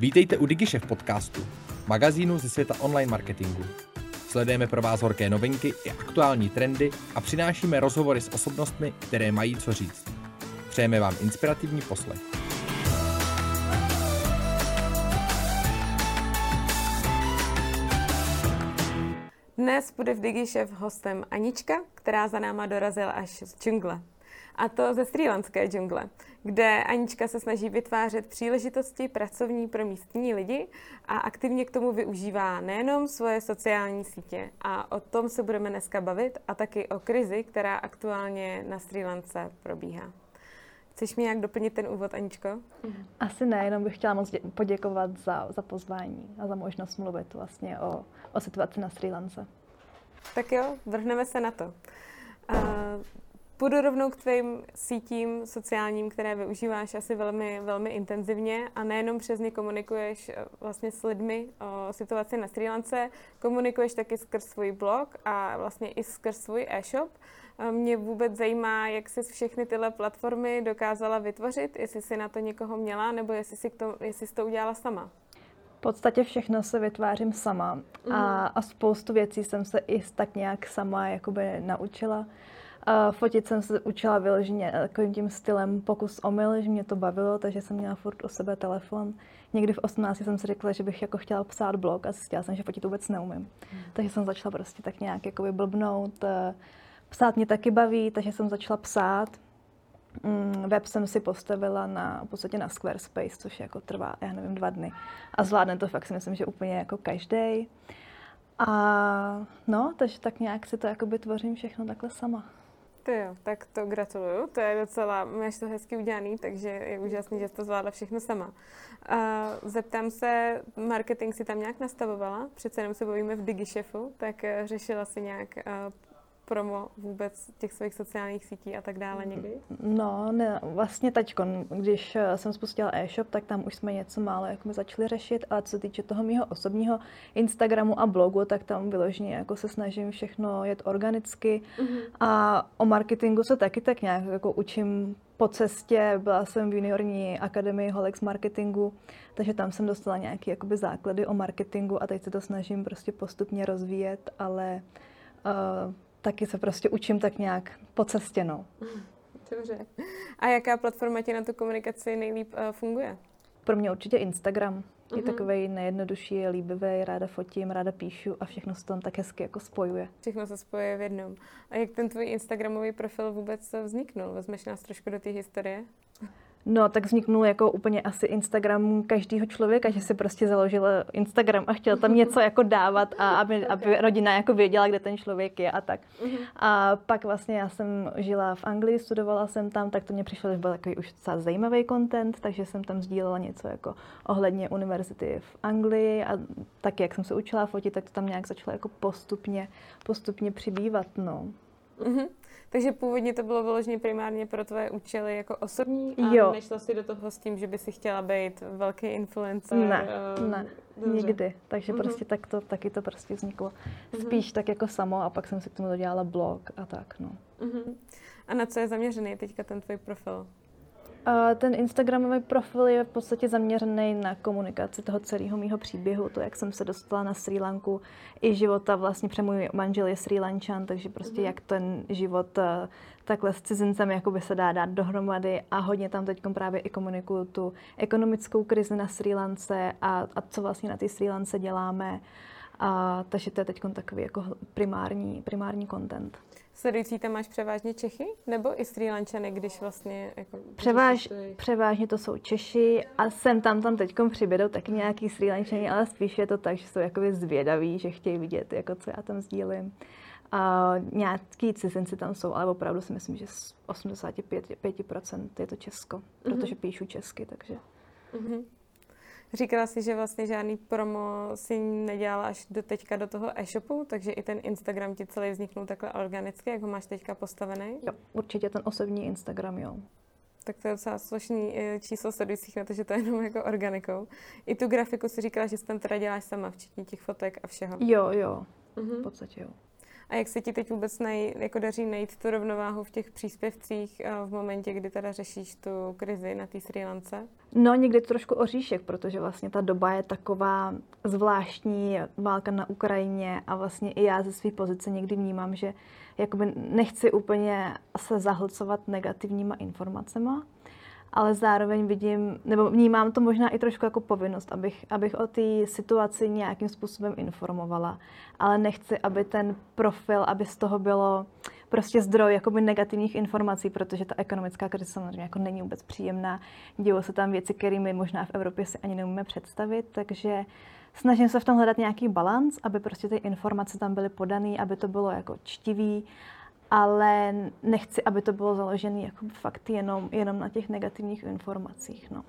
Vítejte u DigiShef podcastu, magazínu ze světa online marketingu. Sledujeme pro vás horké novinky i aktuální trendy a přinášíme rozhovory s osobnostmi, které mají co říct. Přejeme vám inspirativní poslech. Dnes bude v DigiShef hostem Anička, která za náma dorazila až z džungle. A to ze srílanské džungle, kde Anička se snaží vytvářet příležitosti pracovní pro místní lidi a aktivně k tomu využívá nejenom svoje sociální sítě. A o tom se budeme dneska bavit a taky o krizi, která aktuálně na Sri Lance probíhá. Chceš mi nějak doplnit ten úvod, Aničko? Asi ne, jenom bych chtěla moc poděkovat za, za pozvání a za možnost mluvit vlastně o, o situaci na Sri Lance. Tak jo, vrhneme se na to. Uh, půjdu rovnou k tvým sítím sociálním, které využíváš asi velmi, velmi intenzivně a nejenom přes ně komunikuješ eh, vlastně s lidmi o situaci na Sri Lance, komunikuješ taky skrz svůj blog a vlastně i skrz svůj e-shop. Mě vůbec zajímá, jak jsi všechny tyhle platformy dokázala vytvořit, jestli jsi na to někoho měla, nebo jestli jsi, to, jestli jsi to udělala sama. V podstatě všechno se vytvářím sama mm. a, a spoustu věcí jsem se i tak nějak sama jakoby naučila. A fotit jsem se učila vyloženě takovým tím stylem pokus omyl, že mě to bavilo, takže jsem měla furt u sebe telefon. Někdy v 18 jsem si řekla, že bych jako chtěla psát blog a zjistila jsem, že fotit vůbec neumím. Mm. Takže jsem začala prostě tak nějak jakoby blbnout. Psát mě taky baví, takže jsem začala psát. Mm, web jsem si postavila na, v podstatě na Squarespace, což jako trvá, já nevím, dva dny. A zvládne to fakt si myslím, že úplně jako každý. A no, takže tak nějak si to jakoby tvořím všechno takhle sama. To jo, tak to gratuluju, to je docela, máš to hezky udělaný, takže je úžasný, že jsi to zvládla všechno sama. Uh, zeptám se, marketing si tam nějak nastavovala? Přece jenom se bavíme v DigiShefu, tak uh, řešila si nějak uh, promo vůbec těch svých sociálních sítí a tak dále někdy? No, ne, vlastně teďko, když eh, jsem spustila e-shop, tak tam už jsme něco málo jako začali řešit, a co se týče toho mého osobního Instagramu a blogu, tak tam vyloženě jako se snažím všechno jet organicky mm-hmm. a o marketingu se taky tak nějak jako učím po cestě. Byla jsem v juniorní akademii Holex marketingu, takže tam jsem dostala nějaké jakoby základy o marketingu a teď se to snažím prostě postupně rozvíjet, ale uh, taky se prostě učím tak nějak po cestě, no. Dobře. A jaká platforma ti na tu komunikaci nejlíp uh, funguje? Pro mě určitě Instagram. Je uh-huh. takový nejjednodušší, je líbivý, ráda fotím, ráda píšu a všechno se tam tak hezky jako spojuje. Všechno se spojuje v jednom. A jak ten tvůj Instagramový profil vůbec vzniknul? Vezmeš nás trošku do té historie? No, tak vzniknul jako úplně asi Instagram každého člověka, že si prostě založil Instagram a chtěl tam něco jako dávat a aby, aby rodina jako věděla, kde ten člověk je a tak. Mhm. A pak vlastně já jsem žila v Anglii, studovala jsem tam, tak to mě přišlo, že byl takový už docela zajímavý content, takže jsem tam sdílela něco jako ohledně univerzity v Anglii a taky, jak jsem se učila fotit, tak to tam nějak začalo jako postupně, postupně přibývat, no. Mm-hmm. Takže původně to bylo vyloženě primárně pro tvoje účely jako osobní a jo. nešla si do toho s tím, že by si chtěla být velký influencer? Ne, uh, ne, dobře. nikdy. Takže uh-huh. prostě tak to, taky to prostě vzniklo. Uh-huh. Spíš tak jako samo a pak jsem si k tomu dodělala blog a tak, no. Uh-huh. A na co je zaměřený teďka ten tvůj profil? Ten Instagramový profil je v podstatě zaměřený na komunikaci toho celého mýho příběhu, to, jak jsem se dostala na Sri Lanku, i života vlastně, protože můj manžel je Sri Lančan, takže prostě mm-hmm. jak ten život eh, takhle s cizincem jakoby se dá dát dohromady a hodně tam teď právě i komunikuju tu ekonomickou krizi na Sri Lance a, a co vlastně na té Sri Lance děláme. A, takže to je teď takový jako primární, primární content. Sledující tam máš převážně Čechy nebo i Sri Lančany, když vlastně... Jako, Převáž, převážně to jsou Češi a sem tam tam teď přibědou taky nějaký Sri Lančany, ale spíš je to tak, že jsou jakoby zvědaví, že chtějí vidět, jako co já tam sdílím. A nějaký cizinci tam jsou, ale opravdu si myslím, že z 85% je to Česko, protože mm-hmm. píšu česky, takže... Mm-hmm. Říkala si, že vlastně žádný promo si nedělala až do teďka do toho e-shopu, takže i ten Instagram ti celý vzniknul takhle organicky, jak ho máš teďka postavený? Jo, určitě ten osobní Instagram, jo. Tak to je docela slušný eh, číslo sledujících na to, že to je jenom jako organikou. I tu grafiku si říkala, že si tam teda děláš sama, včetně těch fotek a všeho. Jo, jo, mm-hmm. v podstatě jo. A jak se ti teď vůbec nej, jako daří najít tu rovnováhu v těch příspěvcích eh, v momentě, kdy teda řešíš tu krizi na té Sri Lance? No, někdy trošku oříšek, protože vlastně ta doba je taková zvláštní, válka na Ukrajině a vlastně i já ze své pozice někdy vnímám, že jakoby nechci úplně se zahlcovat negativníma informacemi, ale zároveň vidím, nebo vnímám to možná i trošku jako povinnost, abych, abych o té situaci nějakým způsobem informovala, ale nechci, aby ten profil, aby z toho bylo prostě zdroj jakoby negativních informací, protože ta ekonomická krize samozřejmě jako není vůbec příjemná. Dějou se tam věci, kterými možná v Evropě si ani neumíme představit, takže snažím se v tom hledat nějaký balans, aby prostě ty informace tam byly podané, aby to bylo jako čtivý, ale nechci, aby to bylo založené jako fakt jenom, jenom na těch negativních informacích. No.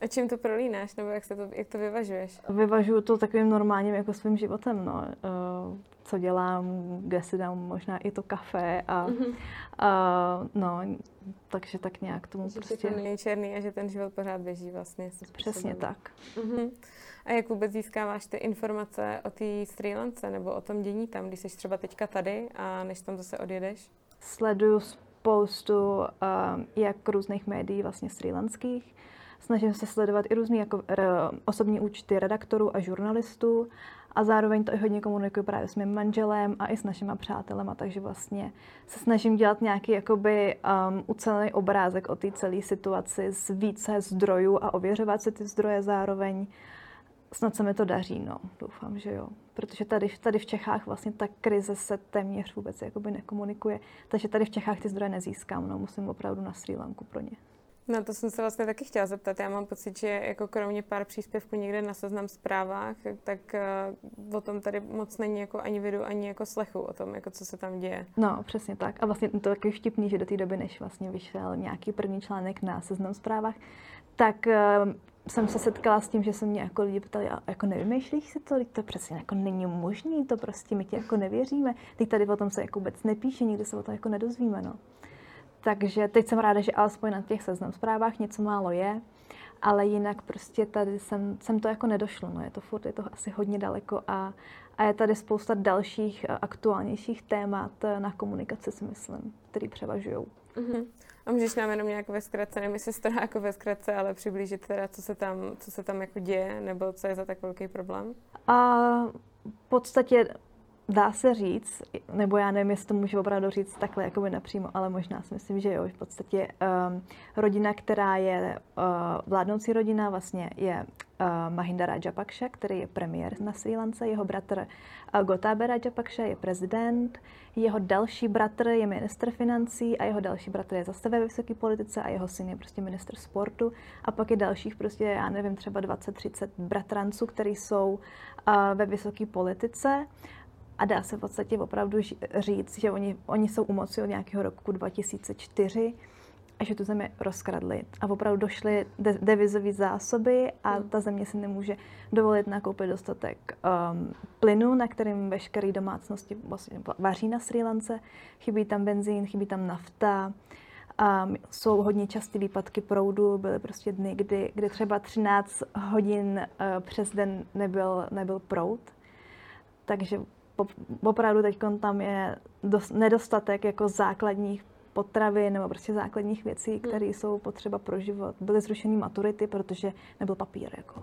A čím to prolínáš, nebo jak, se to, jak to vyvažuješ? Vyvažuju to takovým normálním jako svým životem, no. Co dělám, kde si dám možná i to kafe a, mm-hmm. uh, no, takže tak nějak tomu že prostě... Že to není černý a že ten život pořád běží vlastně. Přesně tak. Mm-hmm. A jak vůbec získáváš ty informace o té Sri Lance nebo o tom dění tam, když jsi třeba teďka tady a než tam zase odjedeš? Sleduju spoustu uh, jak různých médií vlastně srílanských. Snažím se sledovat i různé jako, uh, osobní účty redaktorů a žurnalistů a zároveň to i hodně komunikuju právě s mým manželem a i s našima přátelema, takže vlastně se snažím dělat nějaký jakoby um, ucelený obrázek o té celé situaci z více zdrojů a ověřovat si ty zdroje zároveň snad se mi to daří, no. Doufám, že jo. Protože tady, tady v Čechách vlastně ta krize se téměř vůbec jakoby nekomunikuje. Takže tady v Čechách ty zdroje nezískám, no. Musím opravdu na Sri Lanku pro ně. No to jsem se vlastně taky chtěla zeptat. Já mám pocit, že jako kromě pár příspěvků někde na seznam zprávách, tak uh, o tom tady moc není jako ani vidu, ani jako slechu o tom, jako co se tam děje. No, přesně tak. A vlastně to taky vtipný, že do té doby, než vlastně vyšel nějaký první článek na seznam zprávách, tak uh, jsem se setkala s tím, že se mě jako lidi ptali, a jako nevymýšlíš si to, to přesně jako není možný, to prostě my ti jako nevěříme. Teď tady o tom se jako vůbec nepíše, nikdy se o tom jako nedozvíme, no. Takže teď jsem ráda, že alespoň na těch seznam zprávách něco málo je, ale jinak prostě tady jsem, jsem to jako nedošlo, no je to furt, je to asi hodně daleko a, a je tady spousta dalších aktuálnějších témat na komunikaci, si myslím, který převažují. Mm-hmm. A můžeš nám jenom nějak ve zkratce, nevím, jestli to jako ve zkratce, ale přiblížit teda, co se tam, co se tam jako děje, nebo co je za tak velký problém? A v podstatě dá se říct, nebo já nevím, jestli to můžu opravdu říct takhle jako by napřímo, ale možná si myslím, že jo, v podstatě um, rodina, která je uh, vládnoucí rodina, vlastně je uh, Mahinda Rajapakša, který je premiér na Sri Lance, jeho bratr uh, Gotabe Rajapakša je prezident, jeho další bratr je minister financí a jeho další bratr je zase ve vysoké politice a jeho syn je prostě minister sportu. A pak je dalších prostě, já nevím, třeba 20-30 bratranců, kteří jsou uh, ve vysoké politice a dá se v podstatě opravdu říct, že oni, oni jsou u moci od nějakého roku 2004 a že tu zemi rozkradli. A opravdu došly de- devizové zásoby a hmm. ta země si nemůže dovolit nakoupit dostatek um, plynu, na kterým veškeré domácnosti vlastně vaří na Sri Lance. Chybí tam benzín, chybí tam nafta. Um, jsou hodně časté výpadky proudu, byly prostě dny, kdy, kdy třeba 13 hodin uh, přes den nebyl, nebyl proud. Takže opravdu teď tam je dost, nedostatek jako základních potravy nebo prostě základních věcí, hmm. které jsou potřeba pro život. Byly zrušeny maturity, protože nebyl papír. Jako.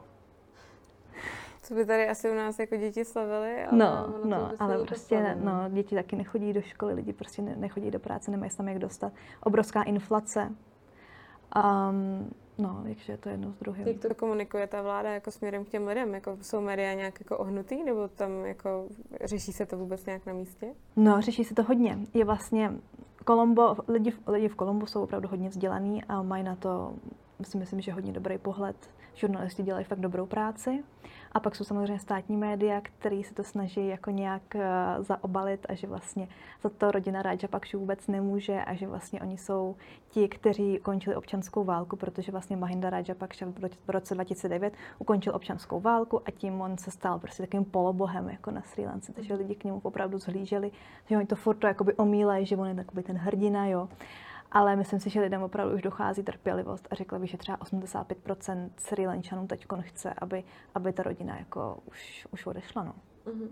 Co by tady asi u nás jako děti slavili? Ale no, no, ale prostě no, děti taky nechodí do školy, lidi prostě nechodí do práce, nemají se tam jak dostat. Obrovská inflace. Um, No, takže to jedno z druhým. Jak to komunikuje ta vláda jako směrem k těm lidem? Jako jsou média nějak jako ohnutý, nebo tam jako řeší se to vůbec nějak na místě? No, řeší se to hodně. Je vlastně Kolombo, lidi, lidi v Kolombu jsou opravdu hodně vzdělaní a mají na to, si myslím, že hodně dobrý pohled. Žurnalisti dělají fakt dobrou práci. A pak jsou samozřejmě státní média, které se to snaží jako nějak uh, zaobalit a že vlastně za to rodina Rajapakšu vůbec nemůže a že vlastně oni jsou ti, kteří ukončili občanskou válku, protože vlastně Mahinda Rajapakša v roce 2009 ukončil občanskou válku a tím on se stal prostě takovým polobohem jako na Sri Lance, takže lidi k němu opravdu zhlíželi, že oni to furt to jakoby omílají, že on je takový ten hrdina, jo ale myslím si, že lidem opravdu už dochází trpělivost a řekla bych, že třeba 85% Sri Lančanů teď chce, aby, aby ta rodina jako už, už odešla. No. Uh-huh.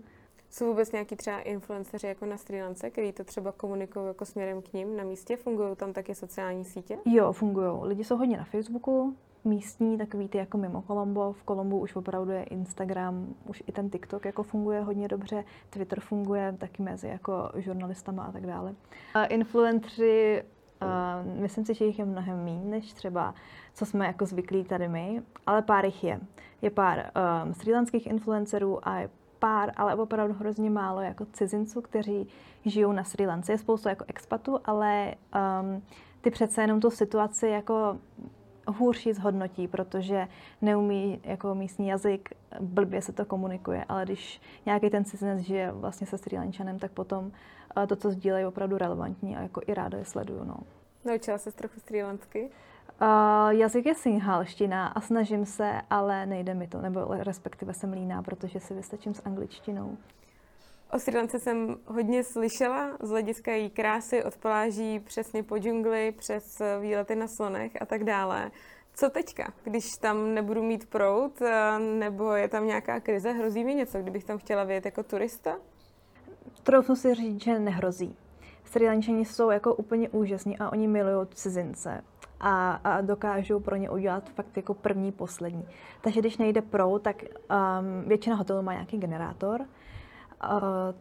Jsou vůbec nějaký třeba influenceři jako na Sri Lance, který to třeba komunikují jako směrem k ním na místě? Fungují tam taky sociální sítě? Jo, fungují. Lidi jsou hodně na Facebooku, místní, takový ty jako mimo Kolombo. V Kolombu už opravdu je Instagram, už i ten TikTok jako funguje hodně dobře, Twitter funguje taky mezi jako žurnalistama a tak dále. A influenceri, myslím si, že jich je mnohem méně než třeba, co jsme jako zvyklí tady my, ale pár jich je. Je pár um, srílanských influencerů a je pár, ale opravdu hrozně málo jako cizinců, kteří žijou na Sri Lance. Je spoustu jako expatů, ale um, ty přece jenom tu situaci jako hůř zhodnotí, protože neumí jako místní jazyk, blbě se to komunikuje, ale když nějaký ten cizinec žije vlastně se Sri Lančanem, tak potom uh, to, co sdílejí, je opravdu relevantní a jako i ráda je sleduju. No. Naučila se trochu Sri Lansky? Uh, jazyk je sinhalština a snažím se, ale nejde mi to, nebo respektive jsem líná, protože si vystačím s angličtinou. O Sri Lance jsem hodně slyšela z hlediska její krásy od pláží přesně po džungli, přes výlety na slonech a tak dále. Co teďka, když tam nebudu mít prout, nebo je tam nějaká krize, hrozí mi něco, kdybych tam chtěla vyjet jako turista? Troufnu si říct, že nehrozí. Sri Lančani jsou jako úplně úžasní a oni milují cizince a, a dokážou pro ně udělat fakt jako první, poslední. Takže když nejde pro, tak um, většina hotelů má nějaký generátor,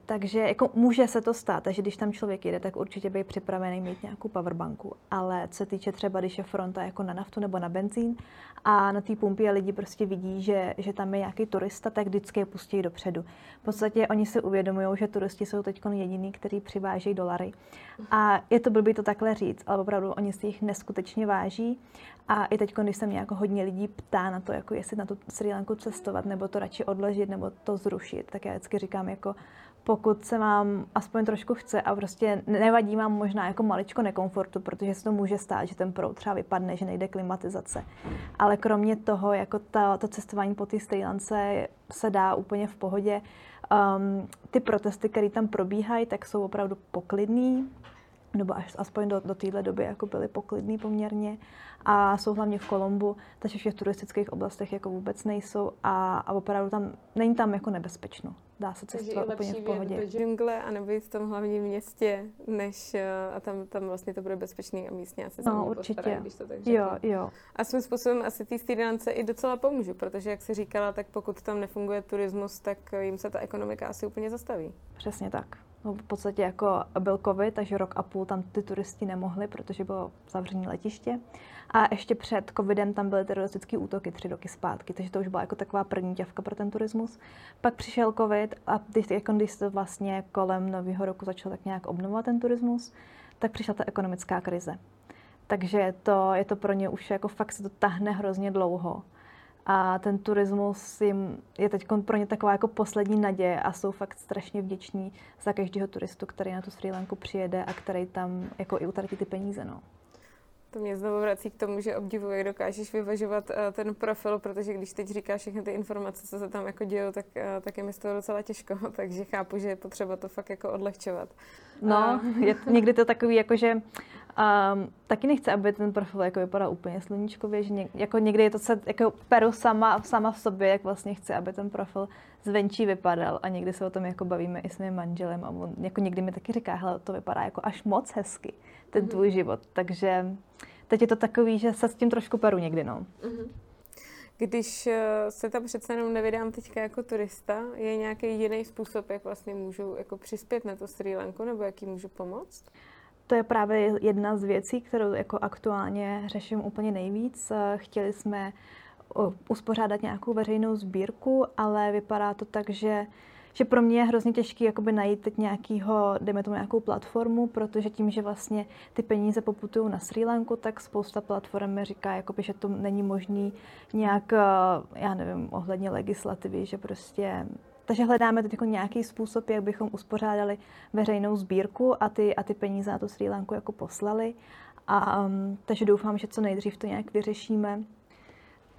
takže jako může se to stát, takže když tam člověk jede, tak určitě by připravený mít nějakou powerbanku. Ale co se týče třeba, když je fronta jako na naftu nebo na benzín a na té pumpě lidi prostě vidí, že, že tam je nějaký turista, tak vždycky je pustí dopředu. V podstatě oni si uvědomují, že turisti jsou teď jediní, kteří přivážejí dolary. A je to blbý to takhle říct, ale opravdu oni si jich neskutečně váží. A i teď, když se mě jako hodně lidí ptá na to, jako jestli na tu Sri Lanku cestovat, nebo to radši odložit, nebo to zrušit, tak já vždycky říkám, jako pokud se vám aspoň trošku chce a prostě nevadí vám možná jako maličko nekomfortu, protože se to může stát, že ten proud třeba vypadne, že nejde klimatizace. Ale kromě toho, jako ta, to cestování po té Sri Lance se dá úplně v pohodě. Um, ty protesty, které tam probíhají, tak jsou opravdu poklidný, nebo až aspoň do, do téhle doby jako byly poklidný poměrně a jsou hlavně v Kolombu, takže v těch turistických oblastech jako vůbec nejsou a, a opravdu tam není tam jako nebezpečno. Dá se cestovat úplně v pohodě. Takže džungle a nebo v tom hlavním městě, než eh, a tam, tam vlastně to bude bezpečný a místně asi no, určitě. Postará, když to tak. Jo, jo. A svým způsobem asi té Stýdance i docela pomůžu, protože jak si říkala, tak pokud tam nefunguje turismus, tak jim se ta ekonomika asi úplně zastaví. Přesně tak. No, v podstatě jako byl covid, takže rok a půl tam ty turisti nemohli, protože bylo zavřené letiště. A ještě před covidem tam byly teroristické útoky tři roky zpátky, takže to už byla jako taková první ťavka pro ten turismus. Pak přišel covid a když, jako když se vlastně kolem nového roku začal tak nějak obnovovat ten turismus, tak přišla ta ekonomická krize. Takže to, je to pro ně už jako fakt se to tahne hrozně dlouho. A ten turismus jim je teď pro ně taková jako poslední naděje a jsou fakt strašně vděční za každého turistu, který na tu Sri Lanku přijede a který tam jako i utratí ty peníze. No. To mě znovu vrací k tomu, že obdivuji, jak dokážeš vyvažovat uh, ten profil, protože když teď říkáš všechny ty informace, co se tam jako dějou, tak, uh, tak je mi z toho docela těžko, takže chápu, že je potřeba to fakt jako odlehčovat. No, uh. je, někdy to takový, jako že um, taky nechce, aby ten profil jako vypadal úplně sluníčkově, že něk, jako někdy je to se, jako peru sama, sama v sobě, jak vlastně chce, aby ten profil zvenčí vypadal a někdy se o tom jako bavíme i s mým manželem a on jako někdy mi taky říká, hele, to vypadá jako až moc hezky, ten tvůj mm-hmm. život, takže teď je to takový, že se s tím trošku peru někdy, no. Mm-hmm. Když eh, se tam přece jenom nevydám teďka jako turista, je nějaký jiný způsob, jak vlastně můžu jako přispět na to Sri Lanku, nebo jaký můžu pomoct? To je právě jedna z věcí, kterou jako aktuálně řeším úplně nejvíc. Chtěli jsme uspořádat nějakou veřejnou sbírku, ale vypadá to tak, že že pro mě je hrozně těžké jakoby najít teď nějakýho, dejme tomu nějakou platformu, protože tím, že vlastně ty peníze poputují na Sri Lanku, tak spousta platform mi říká, jakoby, že to není možný nějak, eh, já nevím, ohledně legislativy, že prostě takže hledáme teď jako nějaký způsob, jak bychom uspořádali veřejnou sbírku a ty, a ty peníze na tu Sri Lanku jako poslali. A, um, takže doufám, že co nejdřív to nějak vyřešíme.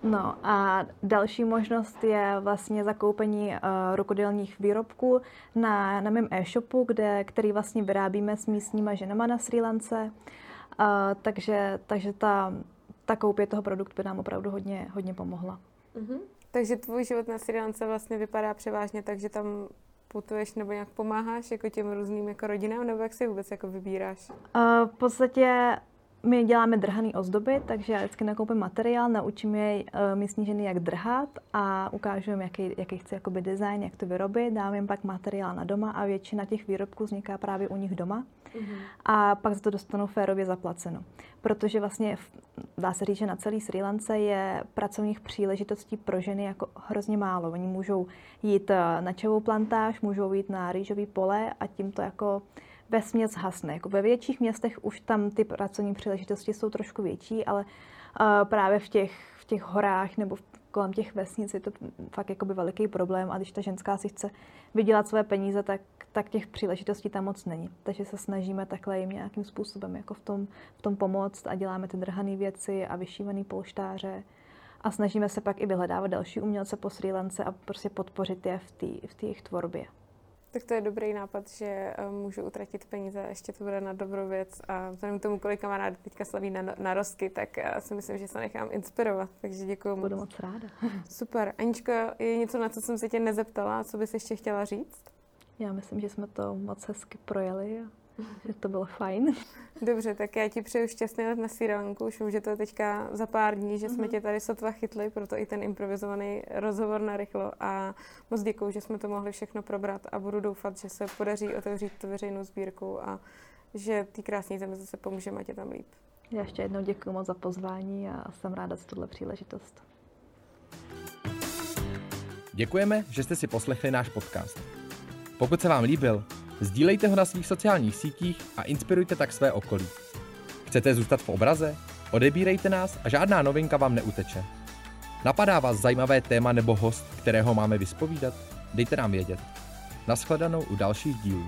No a další možnost je vlastně zakoupení uh, rukodělních výrobků na, na mém e-shopu, kde, který vlastně vyrábíme s místníma ženama na Sri Lance. Uh, takže takže ta, ta koupě toho produktu by nám opravdu hodně, hodně pomohla. Mm-hmm. Takže tvůj život na Sri Lance vlastně vypadá převážně tak, že tam putuješ nebo nějak pomáháš jako těm různým jako rodinám, nebo jak si vůbec jako vybíráš? Uh, v podstatě my děláme drhané ozdoby, takže já vždycky nakoupím materiál, naučím je uh, místní ženy, jak drhat a ukážu jim, jaký, jaký chci jakoby design, jak to vyrobit, dám jim pak materiál na doma a většina těch výrobků vzniká právě u nich doma. Mm-hmm. A pak za to dostanou férově zaplaceno. Protože vlastně dá se říct, že na celý Sri Lance je pracovních příležitostí pro ženy jako hrozně málo. Oni můžou jít eh, na čevou plantáž, můžou jít na rýžový pole a tím to jako ve směs hasne. Jako ve větších městech už tam ty pracovní příležitosti jsou trošku větší, ale uh, právě v těch, v těch horách nebo v, kolem těch vesnic je to fakt jakoby veliký problém a když ta ženská si chce vydělat své peníze, tak, tak těch příležitostí tam moc není. Takže se snažíme takhle jim nějakým způsobem jako v tom, v tom pomoct a děláme ty drhané věci a vyšívané polštáře a snažíme se pak i vyhledávat další umělce po Sri Lance a prostě podpořit je v té v jejich tvorbě. Tak to je dobrý nápad, že eh, můžu utratit peníze a ještě to bude na dobrou věc. A vzhledem k tomu, kolik kamarád teďka slaví na, na rozky, tak já si myslím, že se nechám inspirovat. Takže děkuji Budu moc ráda. Super. Aničko, je něco, na co jsem se tě nezeptala, co bys ještě chtěla říct? Já myslím, že jsme to moc hezky projeli že to bylo fajn. Dobře, tak já ti přeju šťastný let na Sri Lanku. Už vím, že to je teďka za pár dní, že jsme mm-hmm. tě tady sotva chytli, proto i ten improvizovaný rozhovor na rychlo. A moc děkuji, že jsme to mohli všechno probrat a budu doufat, že se podaří otevřít tu veřejnou sbírku a že ty krásné zemi zase pomůžeme, ať je tam líp. Já ještě jednou děkuji moc za pozvání a jsem ráda za tuhle příležitost. Děkujeme, že jste si poslechli náš podcast. Pokud se vám líbil, Sdílejte ho na svých sociálních sítích a inspirujte tak své okolí. Chcete zůstat v obraze? Odebírejte nás a žádná novinka vám neuteče. Napadá vás zajímavé téma nebo host, kterého máme vyspovídat? Dejte nám vědět. Naschledanou u dalších dílů.